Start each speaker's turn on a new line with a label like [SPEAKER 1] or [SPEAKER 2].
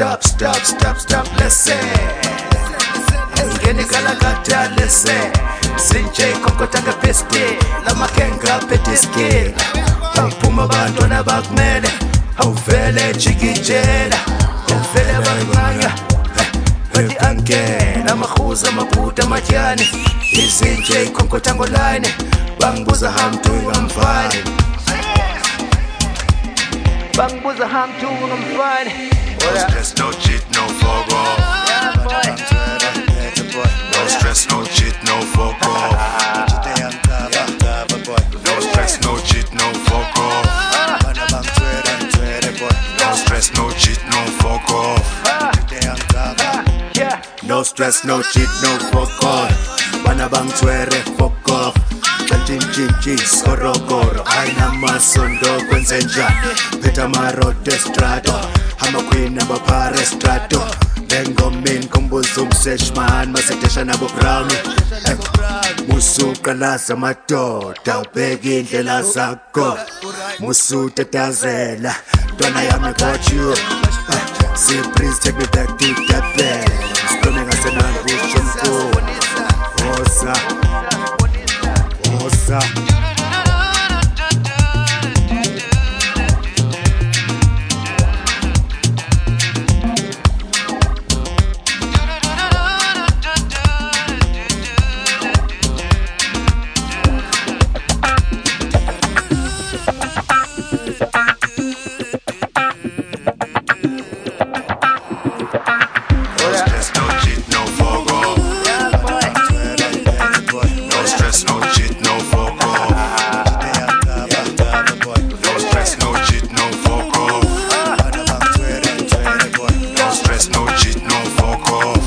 [SPEAKER 1] stop stop stop stop lese ngeni kalakata lese sinje kokotanga pesti la makenga petiski aphuma bantwana bakumele awuvele jikijela awuvele banqanya bati eh, angena. Mahuza amabuda amatyani izinje ikhonkotango line bangibuza hamtu amfani
[SPEAKER 2] doing I'm fine bangibuza how I'm fine
[SPEAKER 1] No stress, no cheat, no fuck off.
[SPEAKER 2] Yeah.
[SPEAKER 1] No stress, no cheat, no fuck off. No stress, no cheat, no fuck off. No stress, no cheat, no fuck off. No stress, no cheat, no fuck off Bana bangitwere fuck off bantshintshintshi isikorokoro ayinamasondo kwenzenjani phetha amarodo estrato amakhwini abaphara estrato engomeni kumbuza umseshmani basedesha nabo browni musuqalaza amadoda ubheka iy'ndlela zakho musutatazela ntwana yami got you see please take me back to the bed stress, no cheat, no fuck off. No stress, no cheat, no fuck off. No stress, no no fuck off.